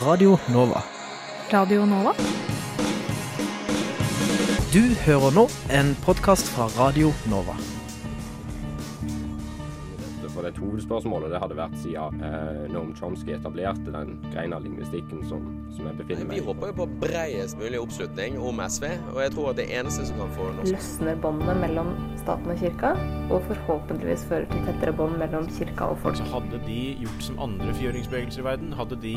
Radio Nova. Radio Nova? Du hører nå en podkast fra Radio Nova. For det hovedspørsmålet det hadde vært siden eh, Noam Chomsky etablerte den greina av lingvistikken som, som jeg befinner meg i. Vi håper jo på breiest mulig oppslutning om SV, og jeg tror at det eneste som kan få norsk løsner båndet mellom staten og kirka, og forhåpentligvis fører til tettere bånd mellom kirka og folk. Så hadde de gjort som andre fjøringsbevegelser i verden, hadde de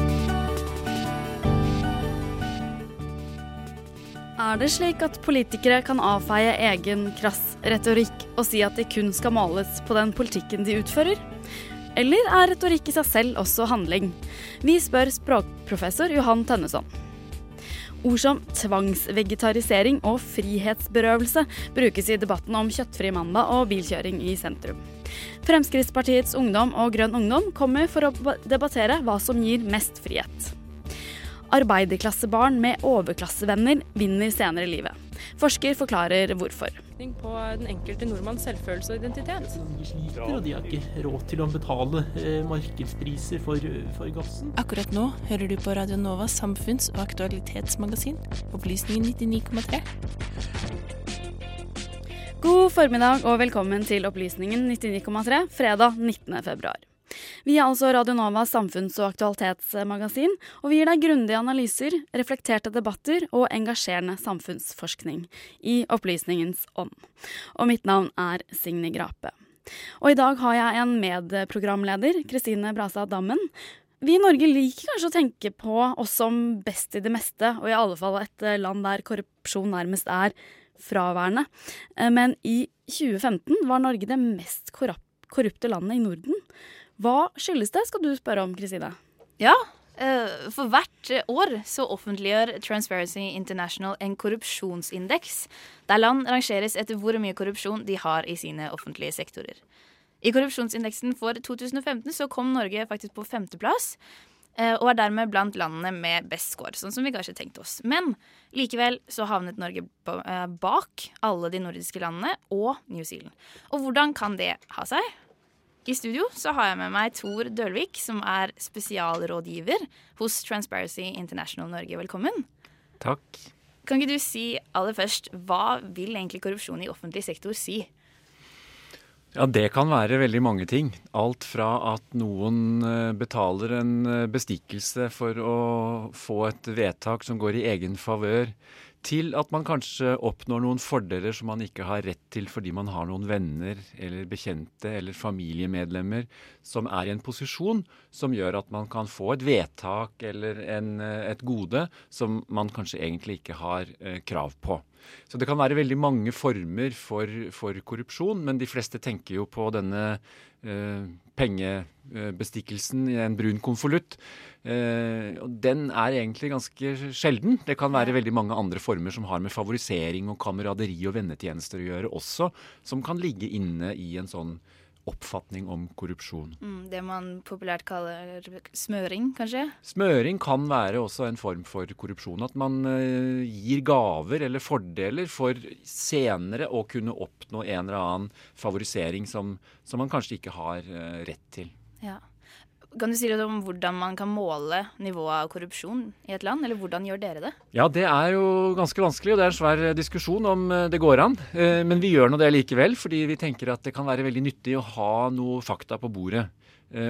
Er det slik at politikere kan avfeie egen krass retorikk og si at de kun skal måles på den politikken de utfører? Eller er retorikk i seg selv også handling? Vi spør språkprofessor Johan Tønneson. Ord som tvangsvegetarisering og frihetsberøvelse brukes i debatten om kjøttfri mandag og bilkjøring i sentrum. Fremskrittspartiets Ungdom og Grønn Ungdom kommer for å debattere hva som gir mest frihet. Arbeiderklassebarn med overklassevenner vinner senere i livet. Forsker forklarer hvorfor. På den enkelte nordmanns selvfølelse og identitet. De sliter, og de har ikke råd til å betale eh, markedspriser for, for gassen. Akkurat nå hører du på Radio Novas samfunns- og aktualitetsmagasin, Opplysningen 99,3. God formiddag og velkommen til Opplysningen 99,3 fredag 19. februar. Vi er altså Radio Novas samfunns- og aktualitetsmagasin, og vi gir deg grundige analyser, reflekterte debatter og engasjerende samfunnsforskning i opplysningens ånd. Og mitt navn er Signe Grape. Og i dag har jeg en medprogramleder, Kristine Brasa Dammen. Vi i Norge liker kanskje å tenke på oss som best i det meste, og i alle fall et land der korrupsjon nærmest er fraværende. Men i 2015 var Norge det mest korrupte landet i Norden. Hva skyldes det, skal du spørre om, Kristine? Ja, for hvert år så offentliggjør Transparency International en korrupsjonsindeks, der land rangeres etter hvor mye korrupsjon de har i sine offentlige sektorer. I korrupsjonsindeksen for 2015 så kom Norge faktisk på femteplass, og er dermed blant landene med best score, sånn som vi kanskje tenkte oss. Men likevel så havnet Norge bak alle de nordiske landene og New Zealand. Og hvordan kan det ha seg? I studio så har jeg med meg Tor Dølvik, som er spesialrådgiver hos Transparency International Norge. Velkommen. Takk. Kan ikke du si aller først, hva vil egentlig korrupsjon i offentlig sektor si? Ja, Det kan være veldig mange ting. Alt fra at noen betaler en bestikkelse for å få et vedtak som går i egen favør, til at man kanskje oppnår noen fordeler som man ikke har rett til fordi man har noen venner eller bekjente eller familiemedlemmer som er i en posisjon som gjør at man kan få et vedtak eller en, et gode som man kanskje egentlig ikke har eh, krav på. Så det kan være veldig mange former for, for korrupsjon, men de fleste tenker jo på denne eh, pengebestikkelsen i en brun konvolutt. Eh, og den er egentlig ganske sjelden. Det kan være veldig mange andre former som har med favorisering og kameraderi og vennetjenester å gjøre også, som kan ligge inne i en sånn oppfatning om korrupsjon. Mm, det man populært kaller smøring, kanskje? Smøring kan være også en form for korrupsjon. At man uh, gir gaver eller fordeler for senere å kunne oppnå en eller annen favorisering som, som man kanskje ikke har uh, rett til. Ja. Kan du si litt om hvordan man kan måle nivået av korrupsjon i et land, eller hvordan gjør dere det? Ja, det er jo ganske vanskelig, og det er en svær diskusjon om det går an. Men vi gjør nå det likevel, fordi vi tenker at det kan være veldig nyttig å ha noe fakta på bordet.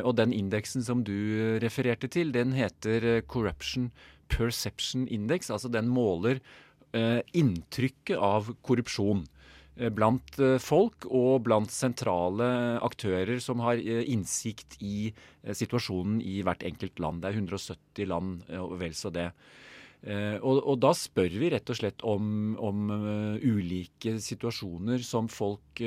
Og den indeksen som du refererte til, den heter Corruption Perception Index. Altså den måler inntrykket av korrupsjon blant folk og blant sentrale aktører som har innsikt i situasjonen i hvert enkelt land. Det er 170 land og vel så det. Og, og, da spør vi rett og slett om, om ulike situasjoner som folk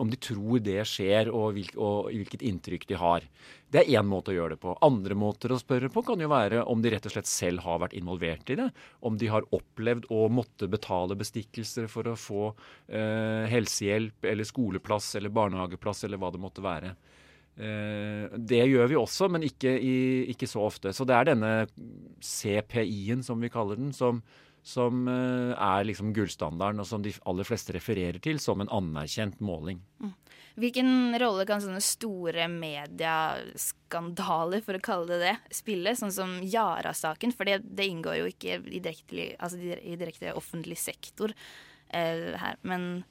om de tror det skjer, og, hvilk, og hvilket inntrykk de har. Det er én måte å gjøre det på. Andre måter å spørre på kan jo være om de rett og slett selv har vært involvert i det. Om de har opplevd å måtte betale bestikkelser for å få eh, helsehjelp eller skoleplass eller barnehageplass eller hva det måtte være. Eh, det gjør vi også, men ikke, i, ikke, så ofte. Så det er denne CPI-en, som vi kaller den, som, som uh, er liksom gullstandarden, og som de aller fleste refererer til som en anerkjent måling. Mm. Hvilken rolle kan sånne store medieskandaler, for å kalle det det, spille? Sånn som Yara-saken, for det, det, inngår jo ikke i direkte, altså i direkte offentlig sektor eh, her. Men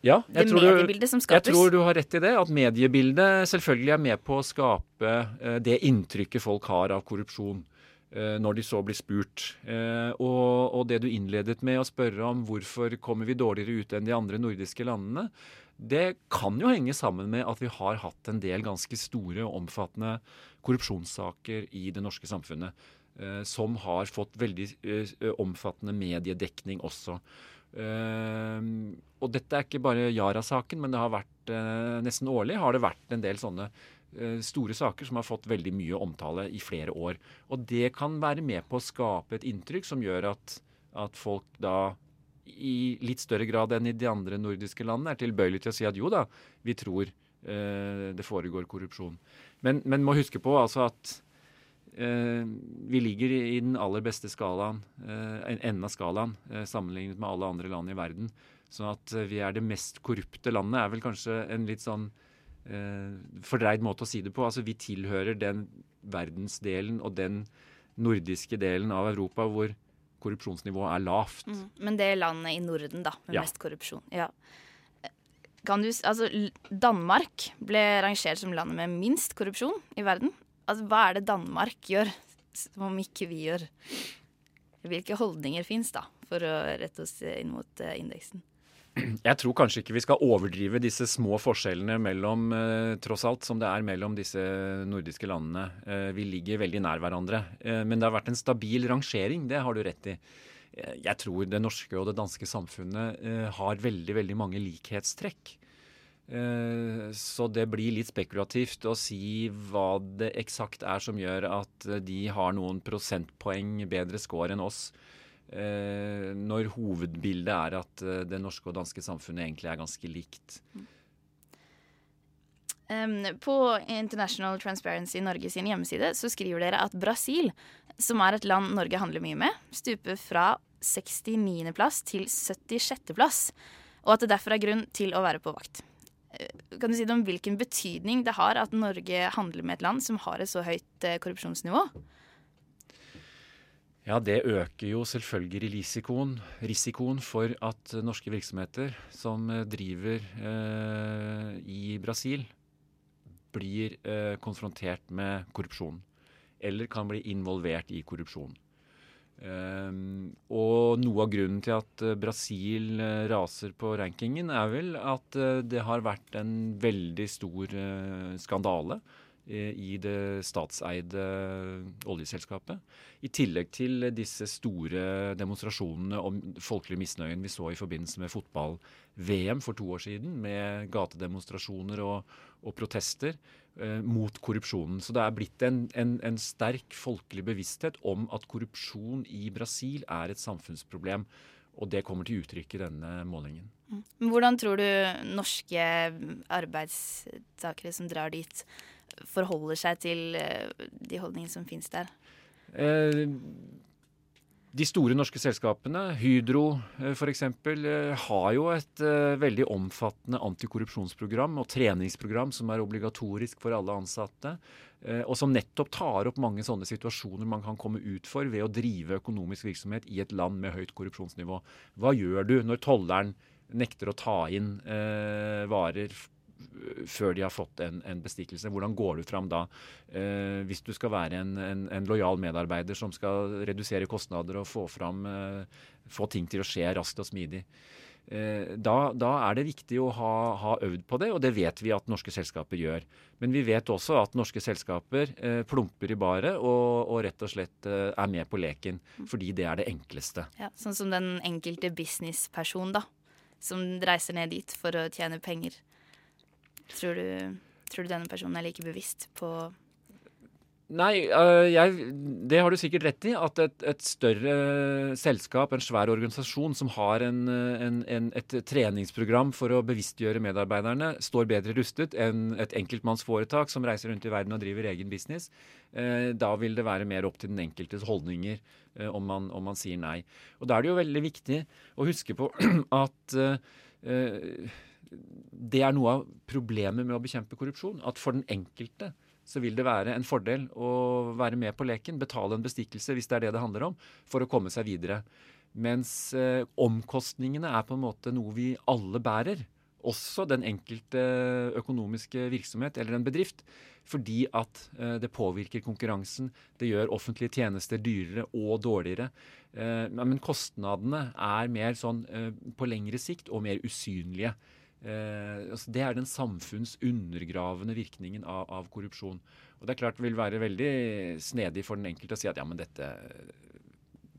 ja, det mediebildet som skapes. Jeg tror du har rett i det. At mediebildet selvfølgelig er med på å skape uh, det inntrykket folk har av korrupsjon. Eh, når de så blir spurt. Eh, og, og, det du innledet med å spørre om hvorfor kommer vi dårligere ut enn de andre nordiske landene, det kan jo henge sammen med at vi har hatt en del ganske store og omfattende korrupsjonssaker i det norske samfunnet. Eh, som har fått veldig omfattende mediedekning også. Og dette er ikke bare Yara-saken, men det har vært nesten årlig har det vært en del sånne store saker som har fått veldig mye omtale i flere år. Og det kan være med på å skape et inntrykk som gjør at, at folk da i litt større grad enn i de andre nordiske landene er tilbøyelig til å si at jo da, vi tror eh, det foregår korrupsjon. Men, men må huske på altså at eh, vi ligger i den aller beste skalaen, eh, enden av skalaen eh, sammenlignet med alle andre land i verden. Sånn at eh, vi er det mest korrupte landet er vel kanskje en litt sånn eh, fordreid måte å si det på. Altså Vi tilhører den verdensdelen og den nordiske delen av Europa hvor korrupsjonsnivået er lavt. Mm, men det er landet i Norden da, med ja. mest korrupsjon. Ja. Kan du, altså, Danmark ble rangert som landet med minst korrupsjon i verden. Altså, Hva er det Danmark gjør som ikke vi gjør? Hvilke holdninger fins da, for å rette oss inn mot uh, indeksen? Jeg tror kanskje ikke vi skal overdrive disse små forskjellene mellom, eh, tross alt, som det er mellom disse nordiske landene. Eh, vi ligger veldig nær hverandre. Eh, men det har vært en stabil rangering, det har du rett i. Jeg tror det norske og det danske samfunnet har veldig, veldig mange likhetstrekk. Så det blir litt spekulativt å si hva det eksakt er som gjør at de har noen prosentpoeng bedre score enn oss. Eh, når hovedbildet er at eh, det norske og danske samfunnet egentlig er ganske likt. Um, på International Transparency Norge sin hjemmeside så skriver dere at Brasil, som er et land Norge handler mye med, stuper fra 69.-plass til 76.-plass, og at det derfor er grunn til å være på vakt. Eh, kan du si det om hvilken betydning det har at Norge handler med et land som har et så høyt korrupsjonsnivå? Ja, det øker jo selvfølgelig risikoen, risikoen for at norske virksomheter som eh, driver eh, i Brasil, blir eh, konfrontert med korrupsjon. Eller kan bli involvert i korrupsjon. Um, og noe av grunnen til at Brasil raser på rankingen, er vel at det har vært en veldig stor skandale i det statseide oljeselskapet. I tillegg til disse store demonstrasjonene om folkelig misnøyen vi så i forbindelse med fotball-VM for to år siden, med gatedemonstrasjoner og, og protester eh, mot korrupsjonen. Så det er blitt en, en, en sterk folkelig bevissthet om at korrupsjon i Brasil er et samfunnsproblem. Og det kommer til uttrykk i denne målingen. Mm. Hvordan tror du norske arbeidstakere som drar dit, forholder seg til eh, de holdningene som finnes der? Eh, de store norske selskapene, Hydro eh, f.eks., har jo et veldig omfattende antikorrupsjonsprogram og treningsprogram som er obligatorisk for alle ansatte. Og som nettopp tar opp mange sånne situasjoner man kan komme ut for ved å drive økonomisk virksomhet i et land med høyt korrupsjonsnivå. Hva gjør du når tolleren nekter å ta inn varer før de har fått en, en bestikkelse. Hvordan går du fram da? Eh, hvis du skal være en, en, en, lojal medarbeider som skal redusere kostnader og få, fram, eh, få ting til å skje raskt og smidig. Eh, da, da, er det viktig å ha, ha, øvd på det, og det vet vi at norske selskaper gjør. Men vi vet også at norske selskaper eh, plumper i baret og, og, rett og slett eh, er med på leken. Fordi det er det enkleste. Ja, Sånn som den enkelte businessperson, da som reiser ned dit for å tjene penger. Tror du, tror du denne personen er like bevisst på Nei, øh, jeg, det har du sikkert rett i. At et, et, større selskap, en svær organisasjon som har en, en, en, et treningsprogram for å bevisstgjøre medarbeiderne, står bedre rustet enn et enkeltmannsforetak som reiser rundt i verden og driver egen business. Eh, da vil det være mer opp til den enkeltes holdninger eh, om, man, om, man, sier nei. Og Da er det jo veldig viktig å huske på at eh, det er noe av problemet med å bekjempe korrupsjon. At for den enkelte så vil det være en fordel å være med på leken, betale en bestikkelse hvis det er det det handler om, for å komme seg videre. Mens eh, omkostningene er på en måte noe vi alle bærer. Også den enkelte økonomiske virksomhet eller en bedrift. Fordi at eh, det påvirker konkurransen. Det gjør offentlige tjenester dyrere og dårligere. Eh, men kostnadene er mer sånn eh, på lengre sikt og mer usynlige. Eh, altså det er den samfunnsundergravende virkningen av, av, korrupsjon. Og Det er klart det vil være veldig snedig for den enkelte å si at ja, men dette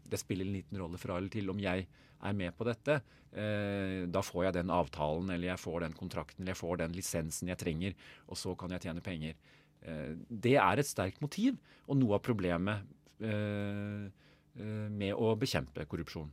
det spiller en liten rolle fra eller til om jeg er med på dette. Eh, da får jeg den avtalen, eller jeg får den kontrakten, eller jeg får den lisensen jeg trenger, og så kan jeg tjene penger. Eh, det er et sterkt motiv, og noe av problemet eh, eh med å bekjempe korrupsjon.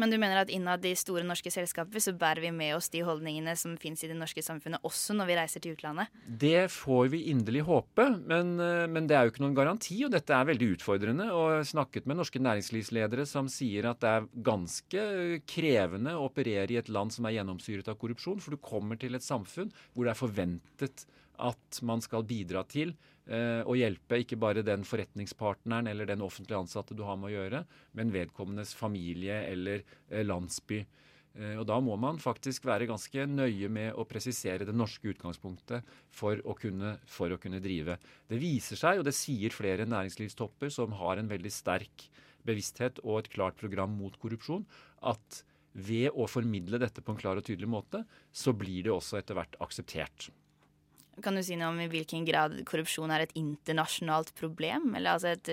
Men du mener at innad i store norske selskaper så bærer vi med oss de holdningene som fins i det norske samfunnet, også når vi reiser til utlandet? Det får vi inderlig håpe, men, eh, men, det er jo ikke noen garanti. Og dette er veldig utfordrende. Og jeg har snakket med norske næringslivsledere som sier at det er ganske krevende å operere i et land som er gjennomsyret av korrupsjon. For du kommer til et samfunn hvor det er forventet at man skal bidra til eh, å hjelpe ikke bare den forretningspartneren eller den offentlige ansatte du har med å gjøre, men vedkommendes familie eller eh, landsby. Eh, og Da må man faktisk være ganske nøye med å presisere det norske utgangspunktet for å, kunne, for å kunne drive. Det viser seg, og det sier flere næringslivstopper som har en veldig sterk bevissthet og et klart program mot korrupsjon, at ved å formidle dette på en klar og tydelig måte, så blir det også etter hvert akseptert. Kan du si noe om i hvilken grad korrupsjon er et internasjonalt problem? Eller altså et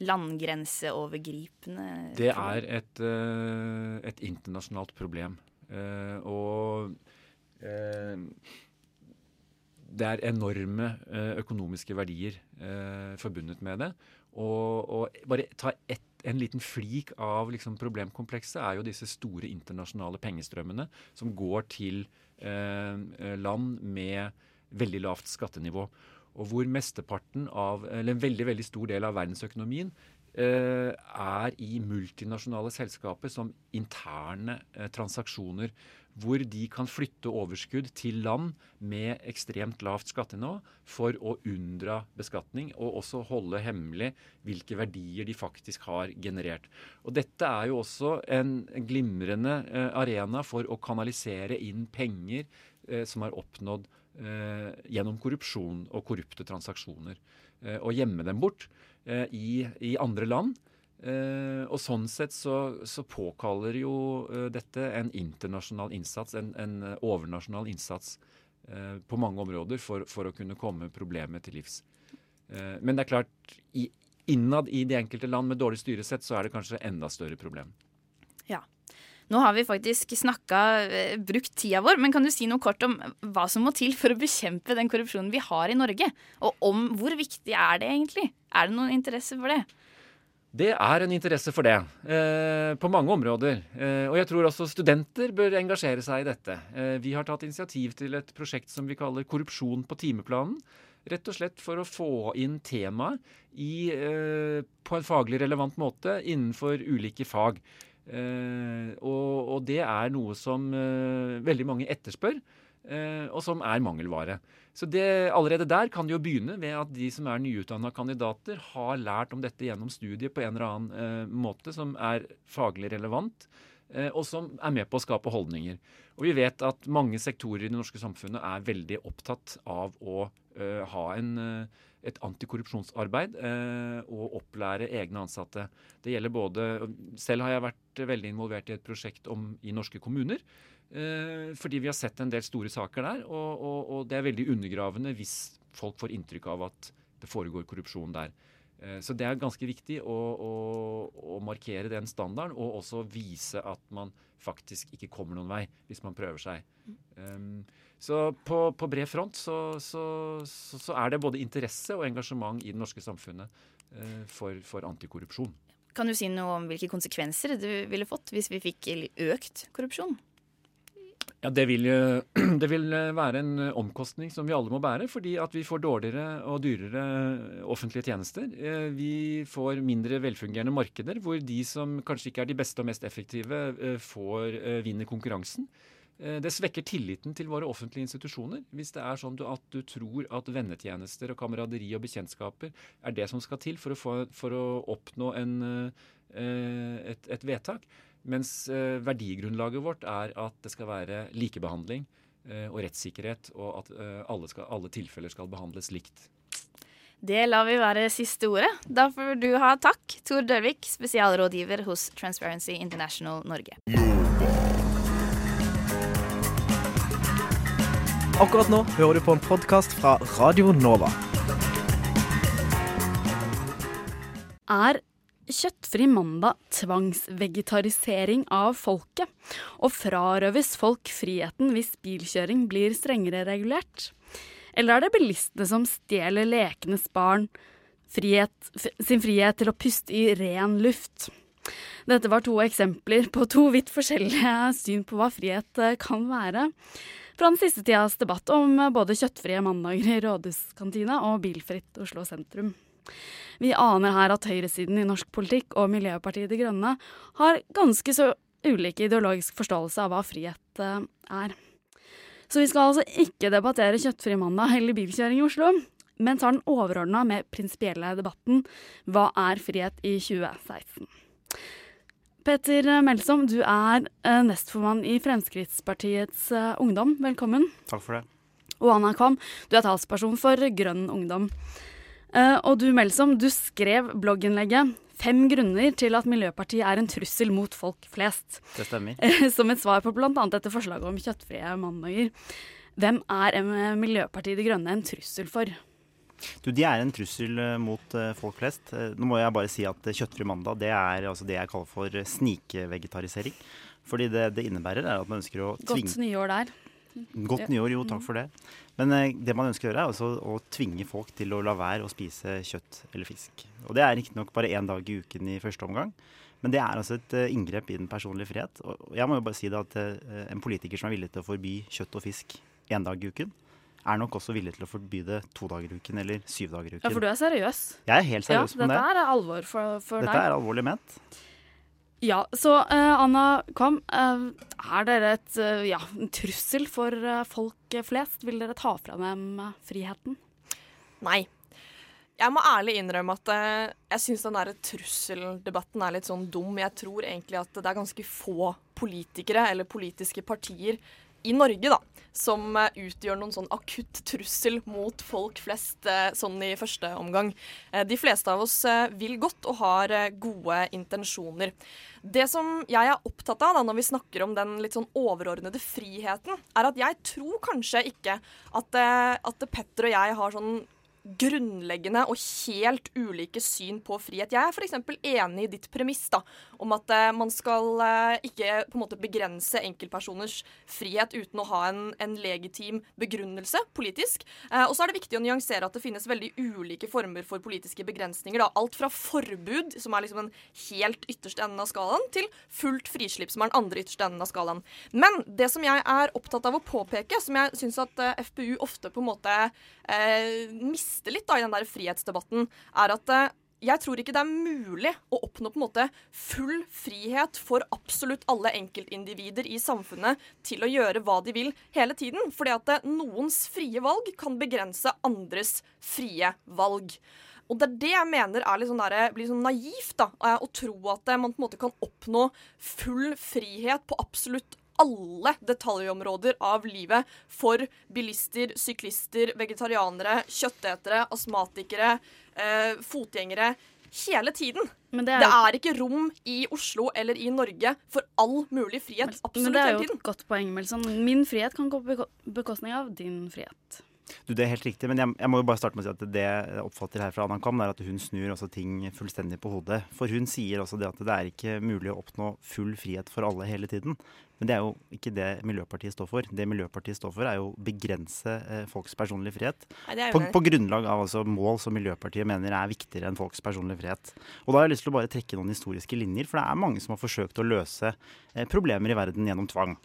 landgrenseovergripende landgrenseovergripende Det er et, uh, et internasjonalt problem. Uh, og det er enorme økonomiske verdier forbundet med det. Og, og bare ta ett en liten flik av liksom, problemkomplekset er jo disse store internasjonale pengestrømmene som går til eh, land med veldig lavt skattenivå. Og hvor mesteparten av, eller en veldig, veldig stor del av verdensøkonomien eh, er i multinasjonale selskaper som interne eh, transaksjoner. Hvor de kan flytte overskudd til land med ekstremt lavt skattenivå for å unndra beskatning, og også holde hemmelig hvilke verdier de faktisk har generert. Og Dette er jo også en glimrende eh, arena for å kanalisere inn penger som er oppnådd gjennom korrupsjon og korrupte transaksjoner. Eh, og gjemme dem bort eh, i, i, andre land. Eh, og sånn sett så, så påkaller jo eh, dette en internasjonal innsats, en, en overnasjonal innsats eh, på mange områder for, for, å kunne komme problemet til livs. men det er klart, i, innad i de enkelte land med dårlig styresett så er det kanskje enda større problem. Ja. Nå har vi faktisk snakka, eh, brukt tida vår, men kan du si noe kort om hva som må til for å bekjempe den korrupsjonen vi har i Norge? Og om hvor viktig er det egentlig? Er det noen interesse for det? Det er en interesse for det, eh, på mange områder. Eh, og jeg tror også studenter bør engasjere seg i dette. Eh, vi har tatt initiativ til et prosjekt som vi kaller Korrupsjon på timeplanen. Rett og slett for å få inn temaet eh, på en faglig relevant måte innenfor ulike fag. Uh, og, og, det er noe som uh, veldig mange etterspør, uh, og som er mangelvare. Så det, allerede der kan det jo begynne ved at de som er nyutdanna kandidater, har lært om dette gjennom studiet på en eller annen måte som er faglig relevant, og som er med på å skape holdninger. Og vi vet at mange sektorer i det norske samfunnet er veldig opptatt av å ha en et antikorrupsjonsarbeid eh, og opplære egne ansatte. Det gjelder både Selv har jeg vært veldig involvert i et prosjekt om, i norske kommuner. Eh, fordi vi har sett en del store saker der, og, og, og, det er veldig undergravende hvis folk får inntrykk av at det foregår korrupsjon der. Eh, Så det er ganske viktig å, å, å markere den standarden, og også vise at man faktisk ikke kommer noen vei hvis man prøver seg. Um, så på, på bred front så, så, så, så er det både interesse og engasjement i det norske samfunnet uh, for, for antikorrupsjon. Kan du si noe om hvilke konsekvenser det ville fått hvis vi fikk økt korrupsjon? Ja, det vil, eh, det vil eh, være en eh, omkostning som vi alle må bære, fordi at vi får dårligere og dyrere offentlige tjenester. Eh, Vi får mindre velfungerende markeder, hvor de som kanskje ikke er de beste og mest effektive, eh, får eh, vinner konkurransen. Eh, Det svekker tilliten til våre offentlige institusjoner. Hvis det er sånn at du tror at vennetjenester og kameraderi og bekjentskaper er det som skal til for å, få, for å oppnå en, eh, et, et vedtak. Mens eh, verdigrunnlaget vårt er at det skal være likebehandling eh, og rettssikkerhet, og at eh, alle, skal, alle tilfeller skal behandles likt. Det lar vi være siste ordet. Da får du ha takk, Tor Dørvik, spesialrådgiver hos Transparency International Norge. Akkurat nå hører du på en podkast fra Radio Nova. Er kjøttfri mandag tvangsvegetarisering av folket? Og frarøves folk friheten hvis bilkjøring blir strengere regulert? Eller er det bilistene som stjeler lekenes barn frihet, sin frihet til å puste i ren luft? Dette var to eksempler på to vidt forskjellige syn på hva frihet eh, kan være. Fra den siste tidas debatt om både kjøttfrie mandager i rådhuskantina og bilfritt Oslo sentrum. Vi aner her at høyresiden i norsk politikk og Miljøpartiet De Grønne har ganske så ulik ideologisk forståelse av hva frihet eh, er. Så vi skal altså ikke debattere kjøttfri mandag eller bilkjøring i Oslo, men tar den overordna med prinsipielle debatten Hva er frihet i 2016? Peter Melsom, du er eh, nestformann i Fremskrittspartiets eh, Ungdom. Velkommen. Takk for det. Og Anna Kvam, du er talsperson for Grønn Ungdom. Eh, og du, Melsom, du skrev blogginnlegget 'Fem grunner til at Miljøpartiet er en trussel mot folk flest'. Det stemmer. Som et svar på bl.a. dette forslaget om kjøttfrie mandager. Hvem er Miljøpartiet De Grønne en trussel for? Du, De er en trussel eh, mot eh, folk flest. Nå må jeg bare si at kjøttfri mandag det er altså det jeg kaller for snikvegetarisering. Fordi det det innebærer, er at man ønsker å tvinge Godt nyår der. Godt nyår, jo, takk for det. Men eh, det man ønsker å gjøre, er altså å tvinge folk til å la være å spise kjøtt eller fisk. Og det er riktignok bare én dag i uken i første omgang. Men det er altså et eh, inngrep i den personlige frihet. Og jeg må jo bare si det at eh, en politiker som er villig til å forby kjøtt og fisk én dag i uken, er nok også villig til å forby det to dager i uken eller syv dager i uken. Ja, for du er seriøs. Jeg er helt seriøs ja, med det. Dette er alvor for, for Dette deg. er alvorlig ment. Ja, så uh, Anna Kvam, uh, er dere et, uh, ja, en trussel for eh, folk flest? Vil dere ta fra dem eh, friheten? Nei. Jeg må ærlig innrømme at eh, jeg syns den der trusseldebatten er litt sånn dum. Jeg tror egentlig at det er ganske få politikere eller politiske partier i Norge da, som eh, utgjør noen sånn akutt trussel mot folk flest eh, sånn i første omgang. Eh, De fleste av oss vil godt og har gode intensjoner. Det som jeg er opptatt av da, når vi snakker om den litt sånn overordnede friheten, er at jeg tror kanskje ikke at, at Petter og jeg har sånn grunnleggende og helt ulike syn på frihet. Jeg er f.eks. enig i ditt premiss da, om at eh, man skal eh, ikke på en måte begrense enkeltpersoners frihet uten å ha en, en legitim begrunnelse politisk. Eh, og så er det viktig å nyansere at det finnes veldig ulike former for politiske begrensninger. Da. Alt fra forbud, som er liksom den helt ytterste enden av skalaen, til fullt frislipp, som er den andre ytterste enden av skalaen. Men det som jeg er opptatt av å påpeke, som jeg syns at eh, FpU ofte på en måte eh, mister litt da, i den der frihetsdebatten, er at eh, jeg tror ikke det er mulig å oppnå på en måte full frihet for absolutt alle enkeltindivider i samfunnet til å gjøre hva de vil hele tiden. Fordi at eh, noens frie valg kan begrense andres frie valg. Og det er det jeg mener er litt sånn der, blir sånn naivt, da, eh, å tro at eh, man på en måte kan oppnå full frihet på absolutt alle detaljområder av livet for bilister, syklister, vegetarianere, kjøttetere, astmatikere, eh, fotgjengere. Hele tiden. Men det, det er er ikke rom i Oslo eller i Norge for all mulig frihet. Men det er jo et godt poeng, Melson. Min frihet kan gå på bekostning av din frihet. Du, Det er helt riktig, men jeg, jeg må jo bare starte med å si at det jeg oppfatter her fra Anna Kam, er at hun snur også ting fullstendig på hodet. For hun sier også det at det er ikke mulig å oppnå full frihet for alle hele tiden. Men det er jo ikke det Miljøpartiet står for. Det Miljøpartiet står for, er jo å begrense eh, folks personlige frihet. Nei, På, på grunnlag av altså mål som Miljøpartiet mener er viktigere enn folks personlige frihet. Og da har jeg lyst til å bare trekke noen historiske linjer, for det er mange som har forsøkt å løse eh, problemer i verden gjennom tvang.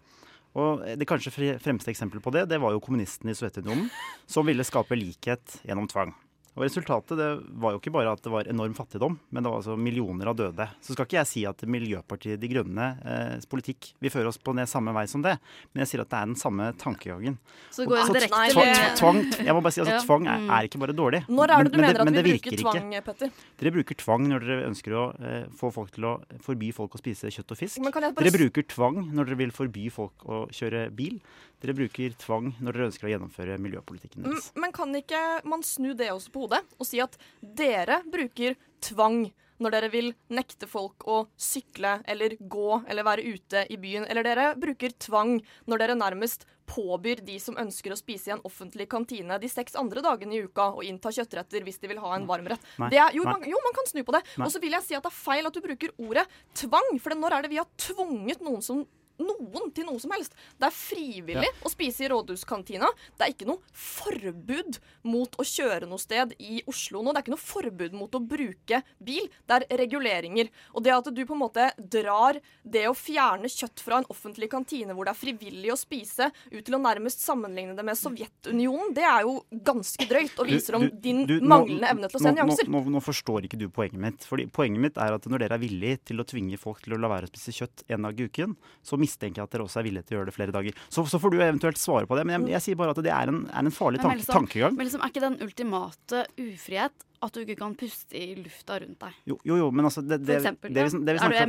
Og Det kanskje fremste eksempelet på det, det var jo kommunistene i Sovjetunionen, som ville skape likhet gjennom tvang. Og Resultatet det var jo ikke bare at det var enorm fattigdom, men det var altså millioner av døde. Så skal ikke jeg si at Miljøpartiet De Grønnes eh, politikk vil føre oss på ned samme vei som det, men jeg sier at det er den samme tankegangen. Så det går Og- en direkte tvang, tvang, jeg må bare si altså, Ja. Tvang er, Mm. er ikke bare dårlig. Når er det du men, men mener at vi bruker tvang, ikke. Petter? Dere bruker tvang når dere ønsker å eh, få folk til å forby folk å spise kjøtt og fisk. Men bare Dere bruker tvang når dere vil forby folk å kjøre bil. Dere bruker tvang når dere ønsker å gjennomføre miljøpolitikken deres. Men kan ikke man snu det også på hodet og si at dere bruker tvang når dere vil nekte folk å sykle eller gå eller være ute i byen? Eller dere bruker tvang når dere nærmest påbyr de som ønsker å spise i en offentlig kantine de seks andre dagene i uka å innta kjøttretter hvis de vil ha en varmrett? Det er, jo, man, jo, man kan snu på det. Og så vil jeg si at det er feil at du bruker ordet tvang. For når er det vi har tvunget noen som noen til noe som helst. Det er frivillig å spise i rådhuskantina. Det er ikke noe forbud mot å kjøre noe sted i Oslo nå. Det er ikke noe forbud mot å bruke bil. Det er reguleringer. Og det at du på en måte drar det å fjerne kjøtt fra en offentlig kantine hvor det er frivillig å spise, ut til å nærmest sammenligne det med Sovjetunionen, det er jo ganske drøyt og viser om Du- du- din du- nå- manglende evne til å se nyanser. Nå, nå, nå forstår ikke du poenget mitt. Fordi Poenget mitt er at når dere er villige til å tvinge folk til å la være å spise kjøtt en dag i uken, så mistenker jeg at dere også er villige til å gjøre det flere dager. Så, så får du eventuelt svare på det. Men jeg, jeg sier bare at det er en, er en farlig Men liksom- tankegang. Men liksom, er ikke den ultimate ufrihet at du ikke kan puste i lufta rundt deg? Jo, jo, jo, men altså det, det, eksempel, det, vi, det vi Er snakker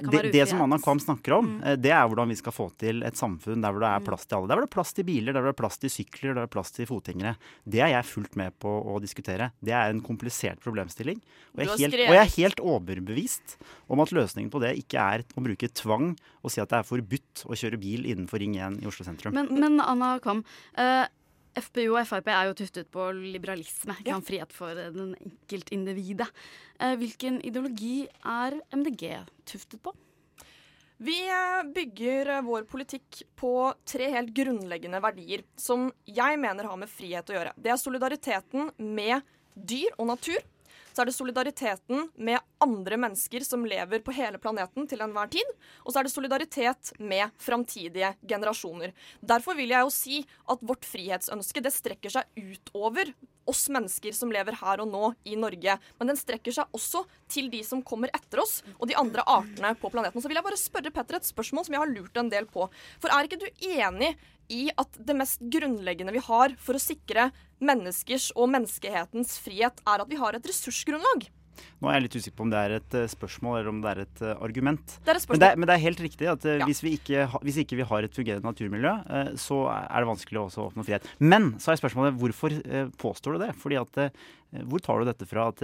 om det det som? Anna Kvam snakker om, Mm. eh, det er hvordan vi skal få til et samfunn der hvor det er plass til alle. Der hvor det er plass til biler, der hvor det er plass til sykler, der hvor det er plass til fotgjengere. Det er jeg fullt med på å diskutere. Det er en komplisert problemstilling. Og jeg, helt, og jeg er helt overbevist om at løsningen på det ikke er å bruke tvang og si at det er forbudt å kjøre bil innenfor Ring 1 i Oslo sentrum. Men, men Anna Kvam, eh, FpU og Frp er jo tuftet på liberalisme. Ikke sant? Frihet for den enkeltindividet. Eh, hvilken ideologi er MDG tuftet på? Vi eh, bygger eh, vår politikk på tre helt grunnleggende verdier som jeg mener har med frihet å gjøre. Det er solidariteten med dyr og natur. Så er det solidariteten med andre mennesker som lever på hele planeten til enhver tid. Og så er det solidaritet med framtidige generasjoner. Derfor vil jeg jo si at vårt frihetsønske det strekker seg utover oss mennesker som lever her og nå i Norge. Men den strekker seg også til de som kommer etter oss, og de andre artene på planeten. Så vil jeg bare spørre Petter et spørsmål som jeg har lurt en del på. For er ikke du enig i at det mest grunnleggende vi har for å sikre menneskers og menneskehetens frihet, er at vi har et ressursgrunnlag? Nå er jeg litt usikker på om det er et eh, spørsmål eller om det er et eh, argument. Det er et. Men, det er, men det er helt riktig at eh, Ja. hvis, vi ikke, hvis ikke vi har et fungerende naturmiljø, så er det vanskelig å også oppnå frihet. Men så er spørsmålet hvorfor påstår du det? Fordi at Hvor tar du dette fra at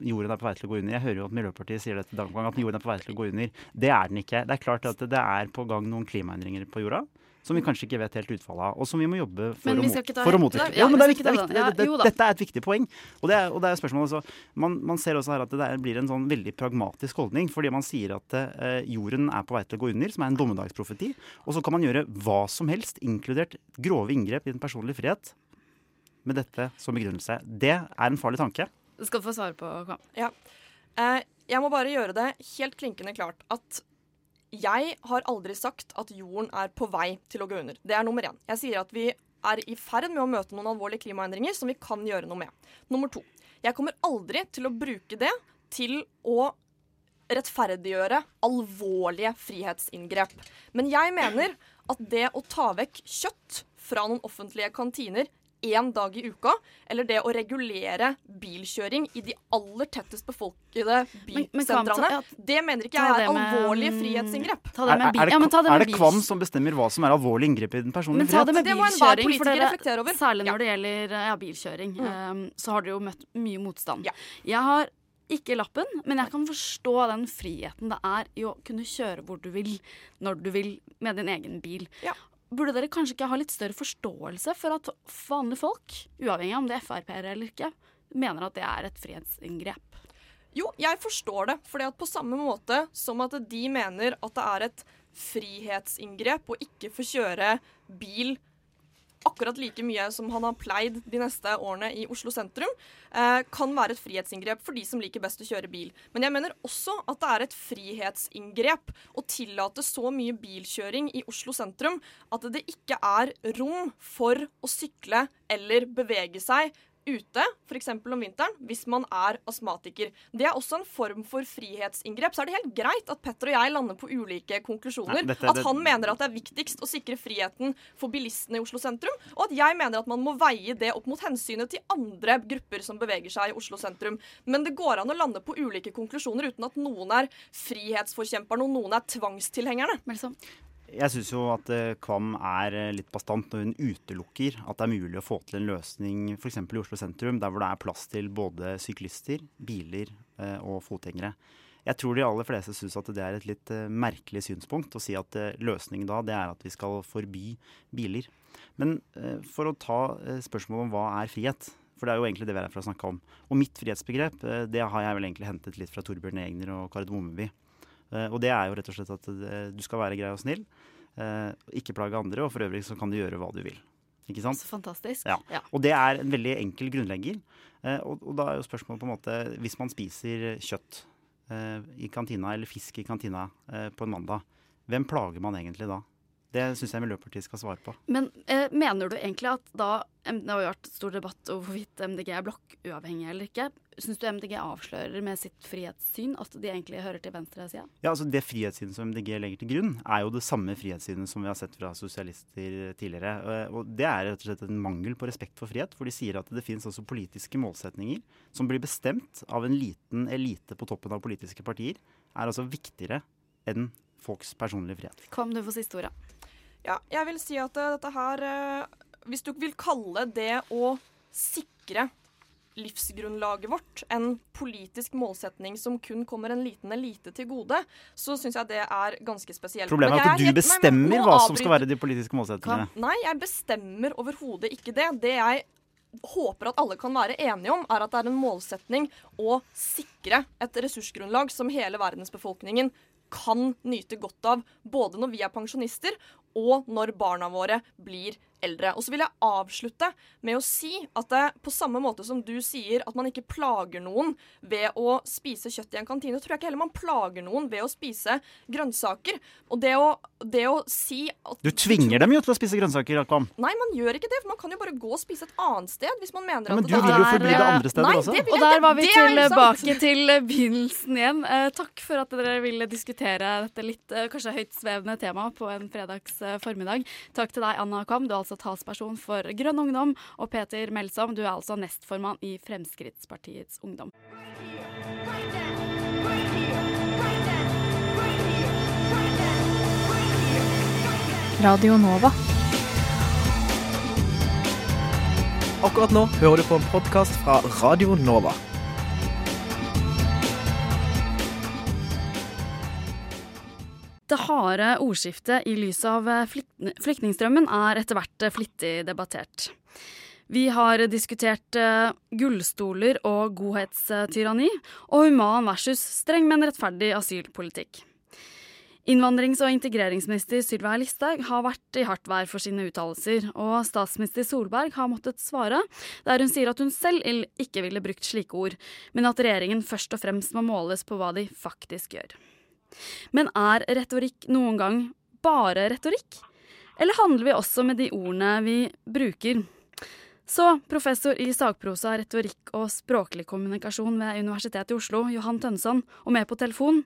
jorden er på vei til å gå under? Jeg hører jo at Miljøpartiet sier dette dag på gang, at jorden er på vei til å gå under. Det er den ikke. Det er klart at det er på gang noen klimaendringer på jorda. Som vi kanskje ikke vet helt utfallet av, og som vi må jobbe for, Men å, vi skal ikke ta- for å motvirke. Ja, men det er viktig, det er viktig. Ja, Det- det- Dette er et viktig poeng. Og det er, og det er spørsmålet også, man, man ser også her at det der blir en sånn veldig pragmatisk holdning. Fordi man sier at eh, jorden er på vei til å gå under, som er en dommedagsprofeti. Og så kan man gjøre hva som helst, inkludert grove inngrep i den personlige frihet, med dette som begrunnelse. Det er en farlig tanke. Det skal du få svare på, Kvam. Ja. Eh, jeg må bare gjøre det helt klinkende klart at jeg har aldri sagt at jorden er på vei til å gå under. Det er nummer én. Jeg sier at vi er i ferd med å møte noen alvorlige klimaendringer som vi kan gjøre noe med. Nummer to. Jeg kommer aldri til å bruke det til å rettferdiggjøre alvorlige frihetsinngrep. Men jeg mener at det å ta vekk kjøtt fra noen offentlige kantiner én dag i uka, eller det å regulere bilkjøring i de aller tettest befolkede Men- men ja, det mener ikke jeg er alvorlige mm, frihetsinngrep. ta er, er det, ja, men ta det er det Kvam som bestemmer hva som er alvorlig inngrep i den personlige Men ta det med Det må enhver politiker reflektere over. særlig når det gjelder ja, bilkjøring, eh, så har dere jo møtt mye motstand. Jeg har ikke lappen, men jeg kan forstå den friheten det er i å kunne kjøre hvor du vil, når du vil, med din egen bil. Burde dere kanskje ikke ha litt større forståelse for at vanlige folk, uavhengig av om det er Frp-ere eller ikke, mener at det er et frihetsinngrep? Jo, jeg forstår det. For på samme måte som at de mener at det er et frihetsinngrep å ikke få kjøre bil akkurat like mye som han har pleid de neste årene i Oslo sentrum, eh, kan være et frihetsinngrep for de som liker best å kjøre bil. Men jeg mener også at det er et frihetsinngrep å tillate så mye bilkjøring i Oslo sentrum at det ikke er rom for å sykle eller bevege seg ute, f.eks. om vinteren, hvis man er astmatiker. Det er også en form for frihetsinngrep. Så er det helt greit at Petter og jeg lander på ulike konklusjoner. Nei, dette- at han mener at det er viktigst å sikre friheten for bilistene i Oslo sentrum, og at jeg mener at man må veie det opp mot hensynet til andre grupper som beveger seg i Oslo sentrum. Men det går an å lande på ulike konklusjoner uten at noen er frihetsforkjemperne og noen er tvangstilhengerne. Jeg syns jo at eh, Kvam er eh, litt bastant når hun utelukker at det er mulig å få til en løsning f.eks. i Oslo sentrum, der hvor det er plass til både syklister, biler eh, og fotgjengere. Jeg tror de aller fleste syns at det er et litt merkelig synspunkt å si at løsningen da det er at vi skal forby biler. Men for å ta spørsmålet om hva er frihet, for det er jo egentlig det vi er her for å snakke om. Og mitt frihetsbegrep det har jeg vel egentlig hentet litt fra Torbjørn Egner og Kardemommeby. Eh, Og det er jo rett og slett at eh, du skal være grei og snill, eh, ikke plage andre, og for øvrig så kan du gjøre hva du vil. Ikke sant? Så fantastisk. Ja. Og det er en veldig enkel grunnlegger. Og, og da er jo spørsmålet på en måte Hvis man spiser kjøtt i kantina, eller fisk i kantina på en mandag, hvem plager man egentlig da? Det syns jeg Miljøpartiet skal svare på. Men eh, mener du egentlig at da Det har jo vært stor debatt om hvorvidt MDG er blokkuavhengig eller ikke. Syns du MDG avslører med sitt frihetssyn at de egentlig hører til venstresida? Ja, altså Det frihetssynet som MDG legger til grunn, er jo det samme frihetssynet som vi har sett fra sosialister tidligere. Eh, Og Det er rett og slett en mangel på respekt for frihet. For de sier at det finnes også politiske målsetninger som blir bestemt av en liten elite på toppen av politiske partier, er altså viktigere enn folks personlige frihet. Kom, du får siste ordet. Ja, jeg vil si at eh, dette her eh, Hvis du vil kalle det å sikre livsgrunnlaget vårt en politisk målsetning som kun kommer en liten elite til gode, så syns jeg det er ganske spesielt. Problemet er at du nei, bestemmer hva som skal være de politiske målsetningene. Nei, jeg bestemmer overhodet ikke det. Det jeg håper at alle kan være enige om, er at det er en målsetning å sikre et ressursgrunnlag som hele verdensbefolkningen kan nyte godt av, både når vi er pensjonister og når barna våre blir eldre. Og så vil jeg avslutte med å si at det, på samme måte som du sier at man ikke plager noen ved å spise kjøtt i en kantine, tror jeg ikke heller man plager noen ved å spise grønnsaker. Og det å, det å si at Du tvinger dem jo til å spise grønnsaker, Akvam. Nei, man gjør ikke det, for man kan jo bare gå og spise et annet sted hvis man mener Ja, men at du vil jo forbli det andre stedet Nei, også. Og der var vi tilbake til begynnelsen igjen. Eh, takk for at dere ville diskutere dette litt eh, kanskje høytsvevende temaet på en fredags eh, formiddag. Takk til deg, Anna Akvam. du er altså talsperson for Grønn Ungdom. Og Peter Melsom, du er altså nestformann i Fremskrittspartiets Ungdom. Radio Nova. Akkurat nå hører du på en podkast fra Radio Nova. Det harde ordskiftet i lys av eh, flyktningstrømmen er etter hvert eh, flittig debattert. Vi har diskutert eh, gullstoler og godhetstyranni, og human versus streng, men rettferdig asylpolitikk. Innvandrings- og integreringsminister Sylvia Listhaug har vært i hardt vær for sine uttalelser, og statsminister Solberg har måttet svare, der hun sier at hun selv ikke ville brukt slike ord, men at regjeringen først og fremst må måles på hva de faktisk gjør. Men er retorikk noen gang bare retorikk? Eller handler vi også med de ordene vi bruker? Så professor i sagprosa, retorikk og språklig kommunikasjon ved Universitetet i Oslo, Johan Tønneson, og med på telefon.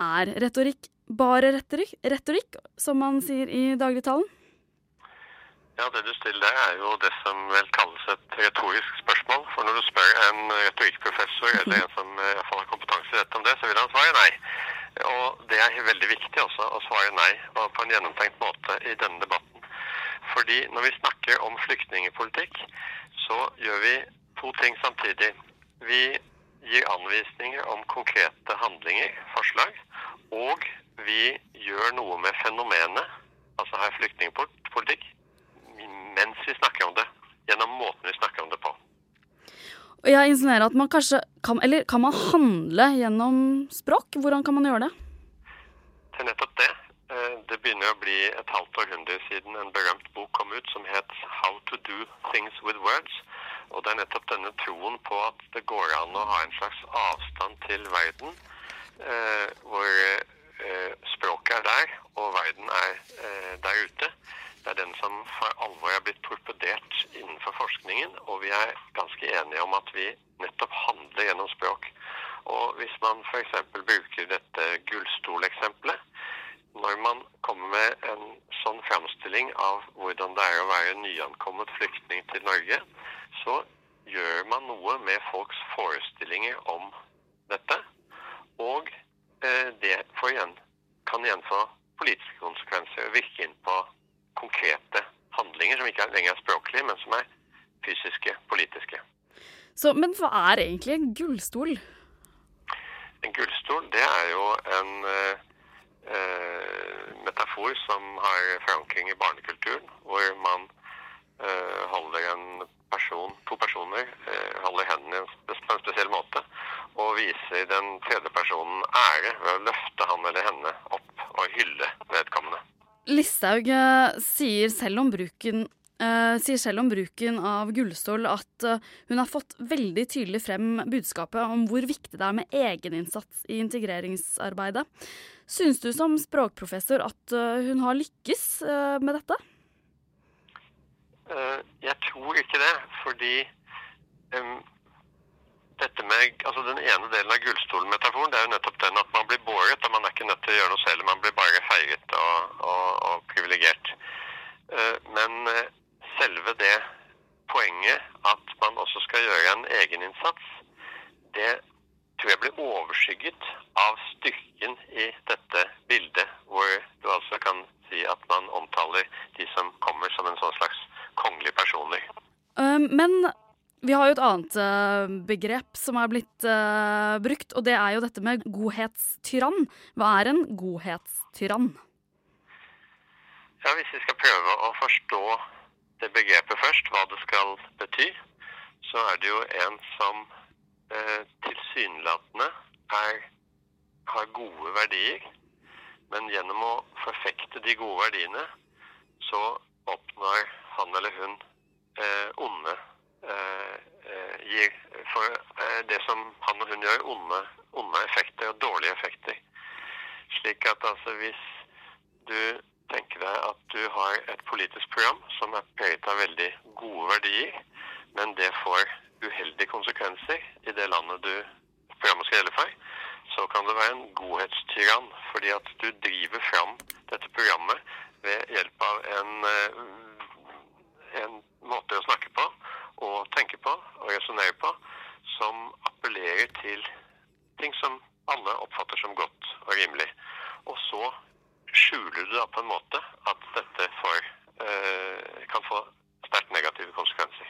Er retorikk bare retorikk, retorikk som man sier i dagligtalen? Ja, Det du stiller er jo det som vel kalles et retorisk spørsmål. For når du spør en retorikkprofessor eller en som eh, i har kompetanse i dette om det, så vil han svare nei. Og det er veldig viktig også å svare nei på en gjennomtenkt måte i denne debatten. Fordi når vi snakker om flyktningepolitikk, så gjør vi to ting samtidig. Vi gir anvisninger om konkrete handlinger, forslag, og vi gjør noe med fenomenet altså har flyktningpolitikk, mens vi snakker om det. Gjennom måten vi snakker om det på. Jeg insinuerer at man kanskje kan Eller kan man handle gjennom språk? Hvordan kan man gjøre det? Det er nettopp det. Eh, Det begynner å bli et halvt århundre siden en berømt bok kom ut som het 'How to do things with words'. Og det er nettopp denne troen på at det går an å ha en slags avstand til verden, eh, hvor eh, språket er der, og verden er der ute. Det er den som for alvor er blitt torpedert innenfor forskningen, og vi er ganske enige om at vi nettopp handler gjennom språk. Og hvis man f.eks. bruker dette gullstoleksempelet, når man kommer med en sånn framstilling av hvordan det er å være nyankommet flyktning til Norge, så gjør man noe med folks forestillinger om dette. Og eh, det igjen, kan igjen få politiske konsekvenser og virke inn på konkrete handlinger som ikke er lenger er språklige, men som er fysiske, politiske. Så, men hva er egentlig en gullstol? En gullstol, det er jo en eh, eh, metafor som har forankring i barnekulturen, hvor man eh, holder en person, to personer, eh, holder hendene på en spesiell måte, og viser den tredje personen ære ved å løfte han eller henne opp og hylle. Listhaug eh, sier selv om bruken Uh, sier selv om bruken av gullstål at uh, hun har fått veldig tydelig frem budskapet om hvor viktig det er med egeninnsats i integreringsarbeidet. Syns du som språkprofessor at uh, hun har lykkes med dette? Jeg tror ikke det, fordi em, dette med, altså Den ene delen av gullstolmetaforen det er jo nettopp den at man blir båret, og man er ikke nødt til å gjøre noe selv. Man blir bare feiret og, og, og privilegert. Eh, Men eh, selve det poenget at man også skal gjøre en egeninnsats, det tror jeg blir overskygget av styrken i dette bildet, hvor du altså kan si at man omtaler de som kommer som en sånn slags kongelige personer. Eh, men vi har jo et annet eh, begrep som er blitt uh, brukt, og det er jo dette med godhetstyrann. Hva er en godhetstyrann? Ja, Hvis vi skal prøve å forstå det begrepet først, hva det skal bety, så er det jo en som eh, tilsynelatende er, har gode verdier, men gjennom å forfekte de gode verdiene, så oppnår han eller hun eh, onde eh, gir for eh, det som han og hun gjør, onde, onde effekter og dårlige effekter. Slik at altså hvis du tenker deg at du har et politisk program som er preget av veldig gode verdier, men det får uheldige konsekvenser i det landet du programmet skal gjelde for, så kan det være en godhetstyrann, fordi at du driver fram dette programmet ved hjelp av en, eh, en måte å snakke på, og tenke på, og resonnere på, som appellerer til ting som alle oppfatter som godt og rimelig. Og så skjuler du da på en måte at dette får, eh, kan få sterkt negative konsekvenser.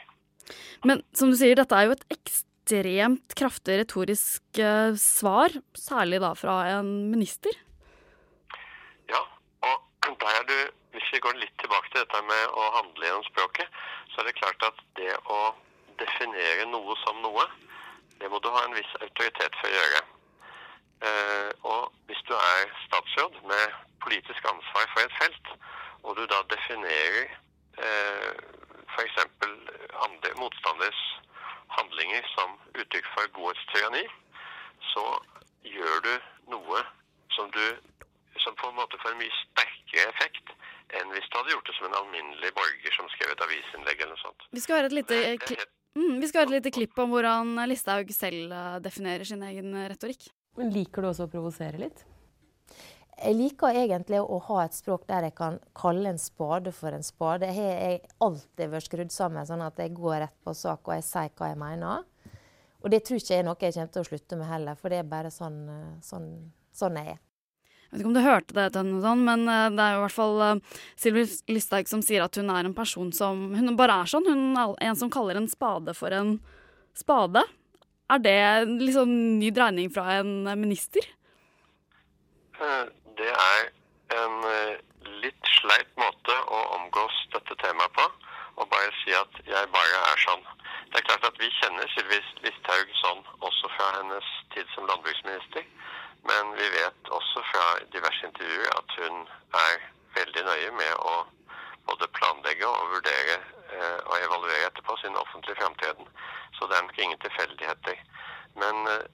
Men som du sier, dette er jo et ekstremt kraftig retorisk eh, svar, særlig da fra en minister. Ja, og der er du, hvis vi går litt tilbake til dette med å handle gjennom språket, så er det klart at det å definere noe som noe, det må du ha en viss autoritet for å gjøre. Eh, og hvis du er statsråd med politisk ansvar for et felt, og du da definerer eh, f.eks. motstanders handlinger som uttrykk for godhetstyranni, så gjør du noe som du som på en måte får en mye sterkere effekt enn hvis du hadde gjort det som en alminnelig borger som skrev et avisinnlegg eller noe sånt. Vi skal høre et lite, kli mm, vi skal høre et lite klipp om hvordan Listhaug selv eh, definerer sin egen retorikk. Men liker du også å provosere litt? Jeg liker egentlig å ha et språk der jeg kan kalle en spade for en spade. Jeg har alltid vært skrudd sammen sånn at jeg går rett på sak og jeg sier hva jeg mener. Og det tror ikke jeg er noe jeg kommer til å slutte med heller, for det er bare sånn, eh, sånn, sånn jeg er. Jeg vet ikke om du hørte det, Tønneson, men eh, det er jo i hvert fall uh, Sylvi Listhaug som sier at hun er en person som Hun bare er sånn. Hun er en som kaller en spade for en spade. Er det liksom ny dreining fra en minister? Eh, Det er en eh, litt sleip måte å omgås dette temaet på, og bare si at jeg bare er sånn. Det er klart at vi kjenner Sylvi Listhaug sånn også fra hennes tid som landbruksminister, men vi vet også fra diverse intervjuer at hun er veldig nøye med å både planlegge og vurdere eh, og evaluere etterpå sin offentlige framtreden. Så det er nok ingen tilfeldigheter. Men eh,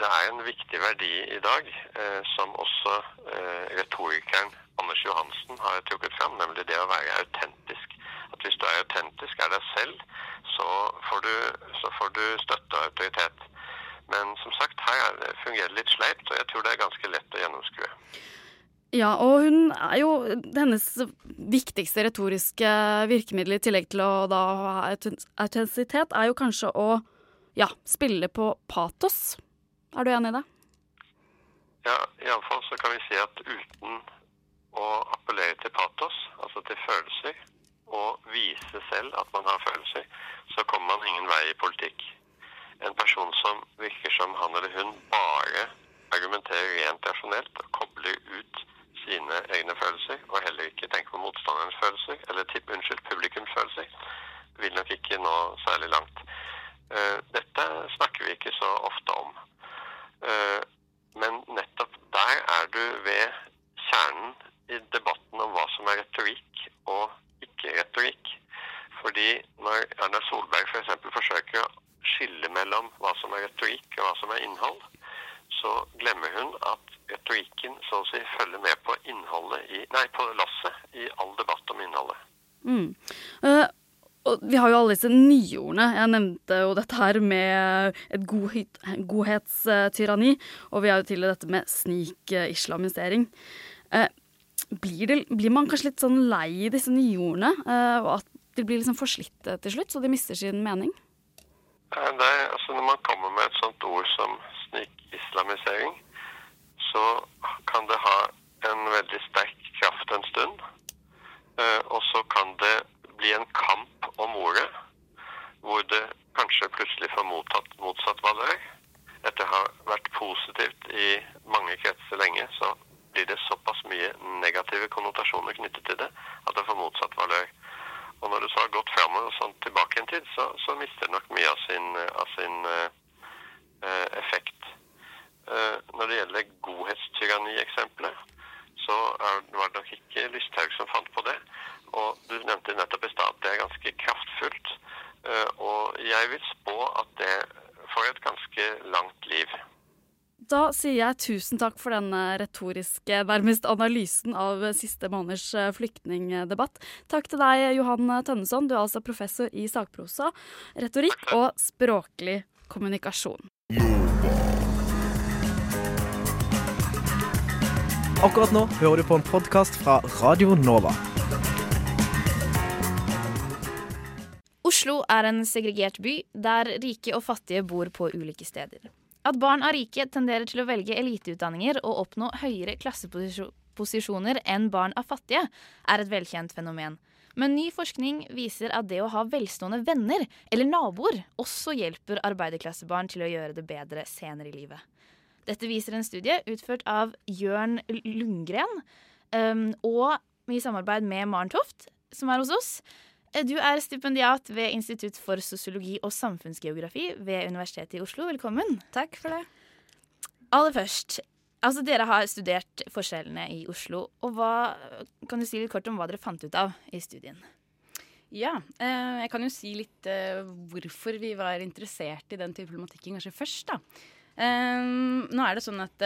det er en viktig verdi i dag eh, som også eh, retorikeren Anders Johansen har trukket fram, nemlig det å være autentisk. At hvis du er autentisk, er deg selv, så får du, så får du støtte og autoritet. Men som sagt, her fungerer det litt sleipt, og jeg tror det er ganske lett å gjennomskue. Ja, og hun er jo Hennes viktigste retoriske virkemiddel i tillegg til å da ha autent- autentisitet, er jo kanskje å ja, spille på patos. Er du enig i det? Ja, iallfall så kan vi si at uten å appellere til patos, altså til følelser, og vise selv at man har følelser, så kommer man ingen vei i politikk. En person som virker som han eller hun bare argumenterer rent rasjonelt og kobler ut sine egne følelser, og heller ikke tenker på motstanderens følelser, eller tipp, unnskyld, publikums følelser, vil nok ikke nå særlig langt. Eh, Dette snakker vi ikke så ofte om. Eh, Men nettopp der er du ved kjernen i debatten om hva som er retorikk og ikke retorikk. Fordi når Erna Solberg f.eks. For forsøker å skille mellom hva som er retorikk og hva som er innhold, så glemmer hun at retorikken så å si følger med på innholdet i, nei, på lasset i all debatt om innholdet. Mm. Uh, og vi har jo alle disse nyordene. Jeg nevnte jo dette her med et godhet, godhetstyranni. Og vi har jo til og dette med snikislamisering. Eh, blir, det, blir man kanskje litt sånn lei disse nyordene? Uh, at de blir liksom forslitte til slutt, så de mister sin mening? Eh, Det altså når man kommer med et sånt ord som snikislamisering, så kan det ha en veldig sterk kraft en stund. Eh, Og så kan det bli en kamp om ordet, hvor det kanskje plutselig får mottatt motsatt valør. Å ha vært positivt i mange kretser lenge, så blir det såpass mye negative konnotasjoner knyttet til det at det får motsatt valør. Og når du så har gått fram og sånn tilbake en tid, så, så mister det nok mye av sin, av sin uh, effekt. Uh, når det gjelder godhetstyranni-eksempelet, så er, var det nok ikke Lysthaug som fant på det. Og du nevnte nettopp i stad at det er ganske kraftfullt. Uh, og jeg vil spå at det får et ganske langt liv. Da sier jeg tusen takk for den retoriske, nærmest analysen av siste måneders eh, flyktningdebatt. Takk til deg, Johan Tønneson. Du er altså professor i sakprosa, retorikk og språklig kommunikasjon. Akkurat nå hører du på en podkast fra Radio Nova. Oslo er en segregert by der rike og fattige bor på ulike steder. At barn av rike tenderer til å velge eliteutdanninger og oppnå høyere klasseposisjoner enn barn av fattige, er et velkjent fenomen. Men ny forskning viser at det å ha velstående venner eller naboer også hjelper arbeiderklassebarn til å gjøre det bedre senere i livet. Dette viser en studie utført av Jørn Lundgren um, og i samarbeid med Maren Toft, som er hos oss. Eh, Du er stipendiat ved Institutt for sosiologi og samfunnsgeografi ved Universitetet i Oslo. Velkommen. Takk for det. Aller først, altså dere har studert forskjellene i Oslo. Og hva, kan du si litt kort om hva dere fant ut av i studien? Ja, eh, jeg kan jo si litt eh, hvorfor vi var interessert i den type problematikken kanskje først, da. Nå er det sånn at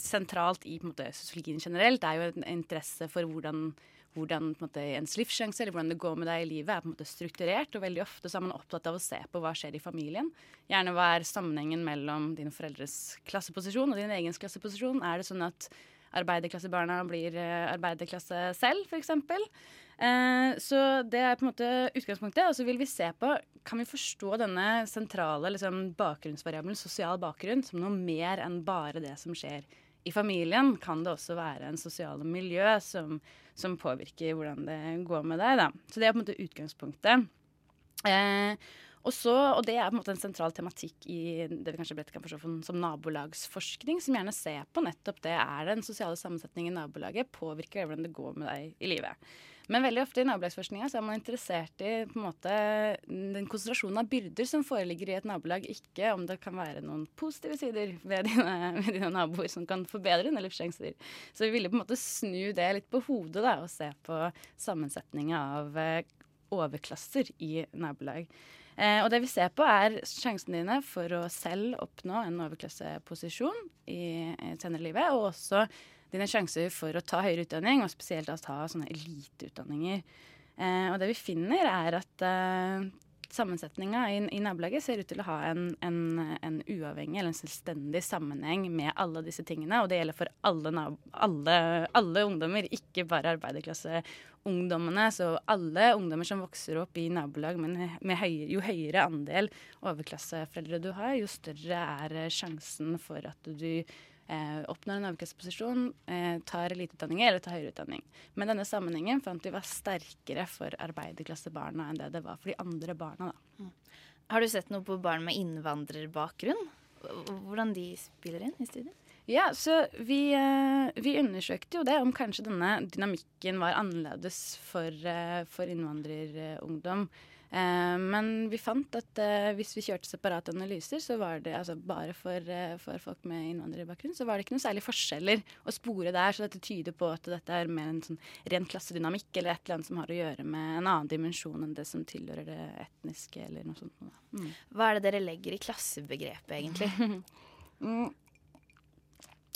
sentralt i på en måte, sosiologien generelt er jo en interesse for hvordan, hvordan en måte, ens livssjanse eller hvordan det går med deg i livet, er på en måte strukturert. Og veldig ofte så er man opptatt av å se på hva skjer i familien. Gjerne hva er sammenhengen mellom dine foreldres klasseposisjon og din egen klasseposisjon. Er det sånn at arbeiderklassebarna blir eh, arbeiderklasse selv, f.eks.? Eh, så det er på en måte utgangspunktet. Og så vil vi se på kan vi forstå denne sentrale liksom, bakgrunnsvariabelen, sosial bakgrunn, som noe mer enn bare det som skjer i familien. Kan det også være en sosiale miljø som, som påvirker hvordan det går med deg. Da. Så det er på en måte utgangspunktet. Eh, Og, så, og det er på en måte en sentral tematikk i det vi kanskje bredt kan forstå som, nabolagsforskning, som gjerne ser på nettopp det. Er den sosiale sammensetningen i nabolaget påvirker hvordan det går med deg i livet? Men veldig ofte i nabolagsforskninga så er man interessert i på en måte, den konsentrasjonen av byrder som foreligger i et nabolag, ikke om det kan være noen positive sider ved dine, ved dine naboer som kan forbedre dine livssjanser. Så vi ville på en måte snu det litt på hodet da, og se på sammensetninga av eh, overklasser i nabolag. Eh, og det vi ser på, er sjansene dine for å selv oppnå en overklasseposisjon i, i senere livet, og også dine sjanser for å ta høyere utdanning, og spesielt å ta sånne eliteutdanninger. Eh, og det vi finner, er at eh, sammensetninga i, i, nabolaget ser ut til å ha en, en, en, uavhengig eller en selvstendig sammenheng med alle disse tingene. Og det gjelder for alle, alle, alle ungdommer, ikke bare arbeiderklasseungdommene. Så alle ungdommer som vokser opp i nabolag, men med høyere, jo høyere andel overklasseforeldre du har, jo større er sjansen for at du eh, oppnår en overklasseposisjon, eh, tar eliteutdanninger eller tar høyere utdanning. Men denne sammenhengen fant vi var sterkere for arbeiderklassebarna enn det det var for de andre barna. Da. Mm. Har du sett noe på barn med innvandrerbakgrunn? Hvordan de spiller inn i studiet? Ja, så vi, eh, vi, undersøkte jo det, om kanskje denne dynamikken var annerledes for, eh, for innvandrerungdom. Eh, men vi fant at eh, hvis vi kjørte separate analyser, så var det altså bare for, eh, for, folk med innvandrerbakgrunn, så var det ikke noen særlig forskjeller å spore der. Så dette tyder på at dette er mer en sånn ren klassedynamikk eller et eller annet som har å gjøre med en annen dimensjon enn det som tilhører det etniske eller noe sånt. Mm. Hva er det dere legger i klassebegrepet, egentlig? mm.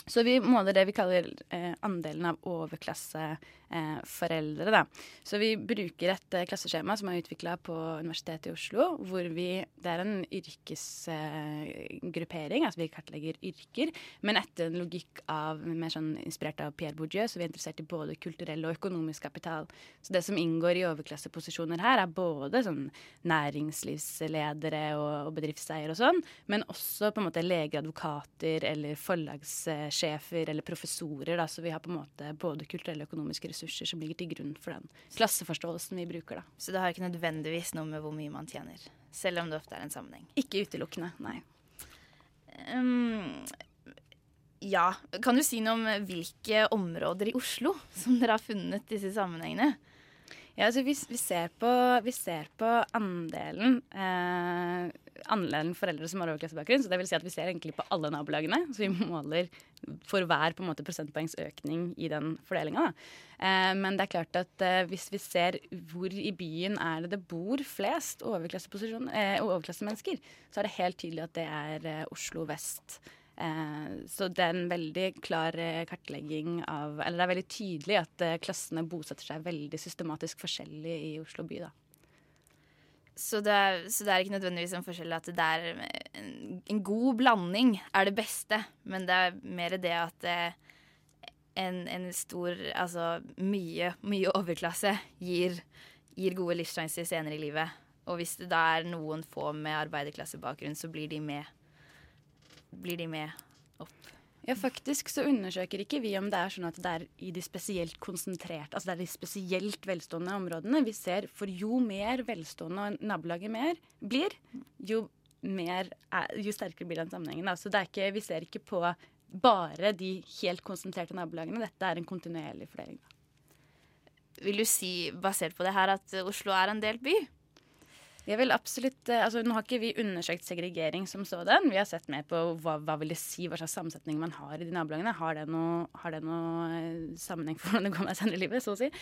Så vi måler det vi kaller eh, andelen av overklasseforeldre. Eh, så vi bruker et eh, klasseskjema som er utvikla på Universitetet i Oslo, hvor vi Det er en yrkesgruppering, altså vi kartlegger yrker, men etter en logikk av mer sånn inspirert av Pierre Bourdieu, så vi er interessert i både kulturell og økonomisk kapital. Så det som inngår i overklasseposisjoner her, er både sånn næringslivsledere og, og bedriftseiere og sånn, men også på en måte leger, advokater eller forlagssjefer eller professorer. Da, så vi har på en måte både kulturelle og økonomiske ressurser som ligger til grunn for den klasseforståelsen vi bruker. Da. Så det har ikke nødvendigvis noe med hvor mye man tjener, selv om det ofte er en sammenheng? Ikke utelukkende, nei. Um, ja. Kan du si noe om hvilke områder i Oslo som dere har funnet disse sammenhengene? Ja, altså vi, vi, ser på, vi, ser på, andelen eh, andelen foreldre som har overklassebakgrunn. Så det vil si at vi ser egentlig på alle nabolagene. Så vi måler for hver på en måte prosentpoengs økning i den fordelinga. Eh, men det er klart at eh, hvis vi ser hvor i byen er det det bor flest eh, overklassemennesker, så er det helt tydelig at det er eh, Oslo vest. Eh, så det er en veldig klar eh, kartlegging av Eller det er veldig tydelig at eh, klassene bosetter seg veldig systematisk forskjellig i Oslo by, da. Så det, er, så det er ikke nødvendigvis en forskjell at det er en, en, god blanding er det beste, men det er mer det at en, en stor Altså mye, mye overklasse gir, gir gode livssjanser senere i livet. Og hvis det da er noen få med arbeiderklassebakgrunn, så blir de med blir de med opp? Ja, faktisk så undersøker ikke vi om det er sånn at det er i de spesielt konsentrerte, altså det er de spesielt velstående områdene. Vi ser for jo mer velstående nabolaget mer blir, jo, mer er, jo sterkere blir den sammenhengen. Altså Så det er ikke, vi ser ikke på bare de helt konsentrerte nabolagene. Dette er en kontinuerlig fordeling. Vil du si, basert på det her, at Oslo er en delt by? Jeg vil absolutt, eh, altså Nå har ikke vi undersøkt segregering som sådan. Vi har sett mer på hva, hva vil det si, hva slags sammensetning man har i de nabolagene. Har det noe, har det noe eh, sammenheng for hvordan det går med senere i livet, så å si.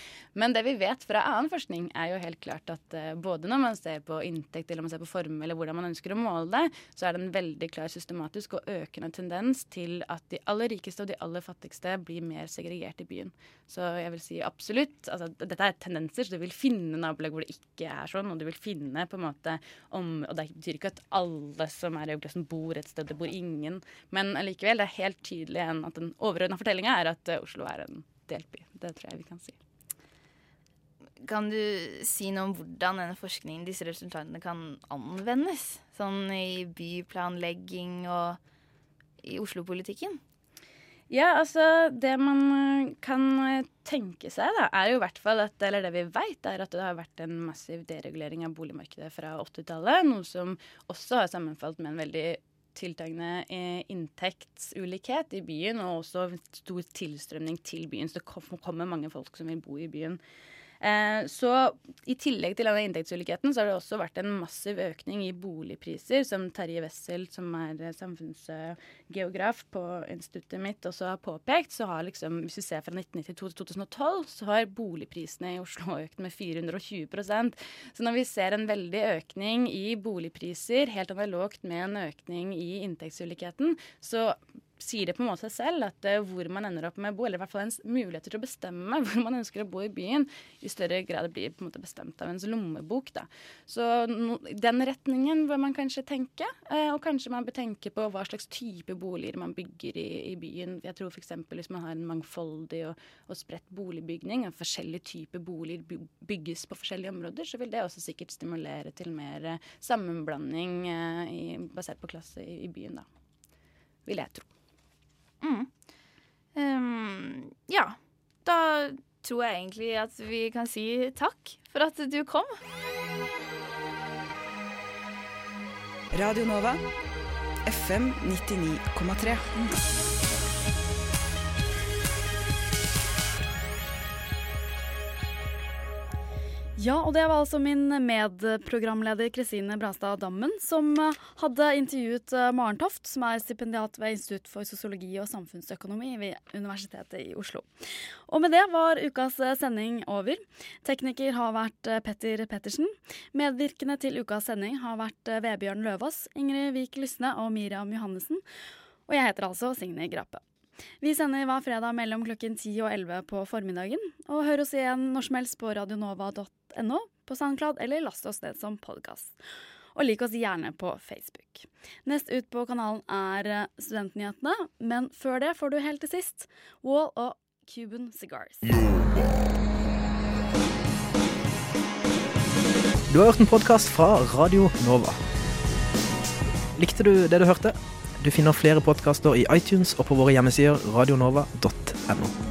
Men det vi vet fra annen forskning, er jo helt klart at uh, både når man ser på inntekt eller man ser på formue eller hvordan man ønsker å måle det, så er det en veldig klar systematisk og økende tendens til at de aller rikeste og de aller fattigste blir mer segregert i byen. Så jeg vil si absolutt. altså Dette er tendenser, så du vil finne nabolag hvor det ikke er sånn, og du vil finne på en måte om, Og det betyr ikke at alle som er i øyeblikket bor et sted, det bor ingen. Men allikevel, det er helt tydelig at den overordna fortellinga er at uh, Oslo er en delt by. Det tror jeg vi kan si. Kan du si noe om hvordan denne forskningen, disse resultatene, kan anvendes? Sånn i byplanlegging og i Oslo-politikken? Ja, altså det man eh, kan eh, tenke seg, da, er jo i hvert fall at Eller det vi vet, er at det har vært en massiv deregulering av boligmarkedet fra 80-tallet. Noe som også har sammenfalt med en veldig tiltagende eh, inntektsulikhet i byen, og også stor tilstrømning til byen. Så det kommer mange folk som vil bo i byen. Eh, så i tillegg til denne inntektsulikheten, så har det også vært en massiv økning i boligpriser, som Terje Wessel, som er eh, samfunnsgeograf på instituttet mitt, også har påpekt. Så har liksom, hvis vi ser fra 1992 til 2012, så har boligprisene i Oslo økt med 420% Så når vi ser en veldig økning i boligpriser, helt analogt med en økning i inntektsulikheten, så sier det på en måte selv at uh, hvor man ender opp med å bo, eller i hvert fall ens muligheter til å bestemme hvor man ønsker å bo i byen, i større grad blir på en måte bestemt av ens lommebok. Da. Så no, den retningen bør man kanskje tenke, uh, og kanskje man bør tenke på hva slags type boliger man bygger i, i byen. Jeg tror f.eks. hvis man har en mangfoldig og, og spredt boligbygning, og forskjellige typer boliger bygges på forskjellige områder, så vil det også sikkert stimulere til mer uh, sammenblanding i, basert på klasse i, i byen, da. Vil jeg tro. Mm. Um, ja. Da tror jeg egentlig at vi kan si takk for at du kom. Radio Nova, FM 99,3. Ja, og det var altså min medprogramleder Kristine Brastad Dammen som eh, hadde intervjuet eh, Maren Toft, som er stipendiat ved Institutt for sosiologi og samfunnsøkonomi ved Universitetet i Oslo. Og med det var ukas eh, sending over. Tekniker har vært Petter Pettersen. Medvirkende til ukas sending har vært Vebjørn Løvaas, Ingrid Vik Lysne og Miriam Johannessen. Og jeg heter altså Signe Grape. Vi sender hver fredag mellom klokken 10 og 11 på formiddagen. Og hør oss igjen når som helst på radionova.no, på SoundCloud eller last oss ned som podkast. Og lik oss gjerne på Facebook. Nest ut på kanalen er eh, Studentnyhetene, men før det får du helt til sist Wall og Cuban Cigars. Du har hørt en podkast fra Radio Nova. Likte du det du hørte? Du finner flere podkaster i iTunes og på våre hjemmesider radionova.no.